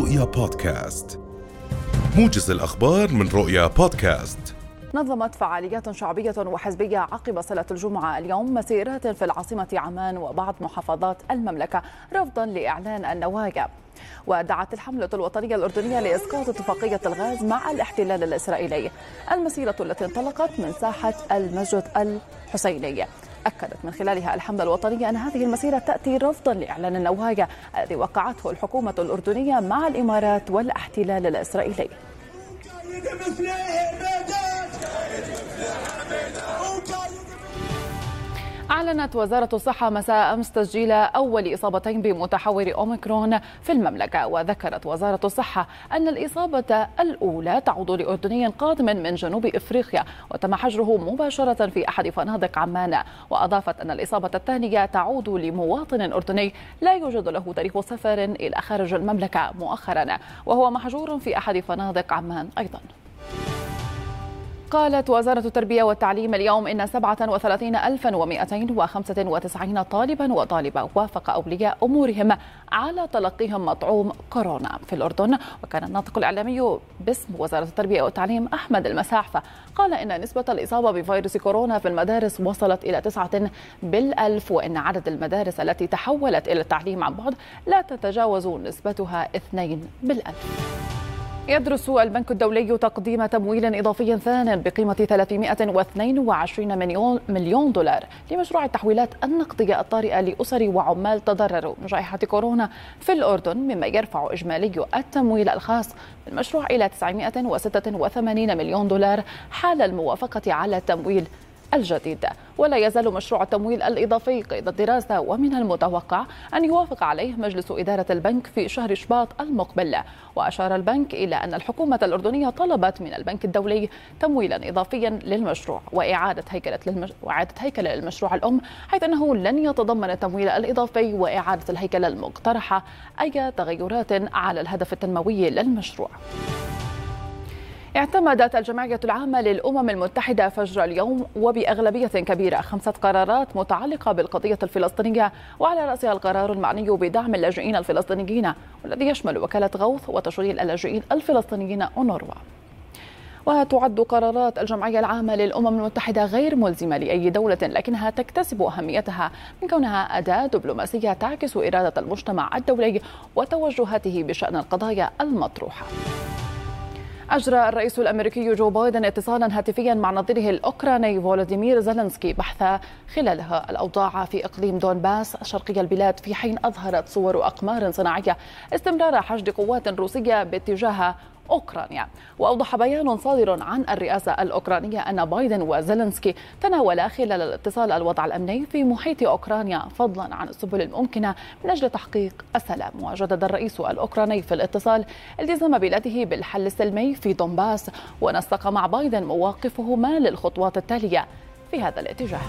رؤيا بودكاست. موجز الأخبار من رؤيا بودكاست. نظمت فعاليات شعبية وحزبية عقب صلاة الجمعة اليوم مسيرات في العاصمة عمان وبعض محافظات المملكة رفضا لإعلان النوايا. ودعت الحملة الوطنية الأردنية لإسقاط اتفاقية الغاز مع الاحتلال الإسرائيلي المسيرة التي انطلقت من ساحة المسجد الحسيني. أكدت من خلالها الحملة الوطنية أن هذه المسيرة تأتي رفضا لإعلان النوايا الذي وقعته الحكومة الأردنية مع الإمارات والإحتلال الإسرائيلي. أعلنت وزارة الصحة مساء أمس تسجيل أول إصابتين بمتحور أوميكرون في المملكة. وذكرت وزارة الصحة أن الإصابة الأولى تعود لأردني قادم من جنوب إفريقيا وتم حجره مباشرة في أحد فنادق عمان. وأضافت أن الإصابة الثانية تعود لمواطن أردني لا يوجد له تاريخ سفر إلى خارج المملكة مؤخرا. وهو محجور في أحد فنادق عمان أيضا. قالت وزارة التربية والتعليم اليوم إن 37295 طالبا وطالبة وافق أولياء أمورهم على تلقيهم مطعوم كورونا في الأردن. وكان الناطق الإعلامي باسم وزارة التربية والتعليم أحمد المساحفة قال إن نسبة الإصابة بفيروس كورونا في المدارس وصلت إلى تسعة بالألف وإن عدد المدارس التي تحولت إلى التعليم عن بعد لا تتجاوز نسبتها اثنين بالألف. يدرس البنك الدولي تقديم تمويل إضافي ثان بقيمة 322 مليون, مليون دولار لمشروع التحويلات النقدية الطارئة لأسر وعمال تضرروا. من جائحة كورونا في الأردن مما يرفع إجمالي التمويل الخاص بالمشروع إلى 986 مليون دولار حال الموافقة على التمويل. الجديد. ولا يزال مشروع التمويل الإضافي قيد الدراسة ومن المتوقع أن يوافق عليه مجلس إدارة البنك في شهر شباط المقبل. وأشار البنك إلى أن الحكومة الأردنية طلبت من البنك الدولي تمويلا إضافيا للمشروع وإعادة هيكلة للمش... وإعادة هيكلة للمشروع الأم حيث أنه لن يتضمن التمويل الإضافي وإعادة الهيكلة المقترحة أي تغيرات على الهدف التنموي للمشروع. اعتمدت الجمعية العامة للأمم المتحدة فجر اليوم وبأغلبية كبيرة خمسة قرارات متعلقة بالقضية الفلسطينية وعلى رأسها القرار المعني بدعم اللاجئين الفلسطينيين والذي يشمل وكالة غوث وتشغيل اللاجئين الفلسطينيين أونروا. وتعد قرارات الجمعية العامة للأمم المتحدة غير ملزمة لأي دولة لكنها تكتسب أهميتها من كونها أداة دبلوماسية تعكس إرادة المجتمع الدولي وتوجهاته بشأن القضايا المطروحة. أجرى الرئيس الأمريكي جو بايدن اتصالا هاتفيا مع نظيره الأوكراني فولوديمير زيلنسكي بحث خلالها الأوضاع في إقليم دونباس شرقي البلاد في حين أظهرت صور أقمار صناعية استمرار حشد قوات روسية باتجاه أوكرانيا. وأوضح بيان صادر عن الرئاسة الأوكرانية أن بايدن وزيلنسكي تناولا خلال الاتصال الوضع الأمني في محيط أوكرانيا فضلا عن السبل الممكنة من أجل تحقيق السلام. وجدد الرئيس الأوكراني في الاتصال التزام بلاده بالحل السلمي في دونباس ونسق مع بايدن مواقفهما للخطوات التالية في هذا الاتجاه.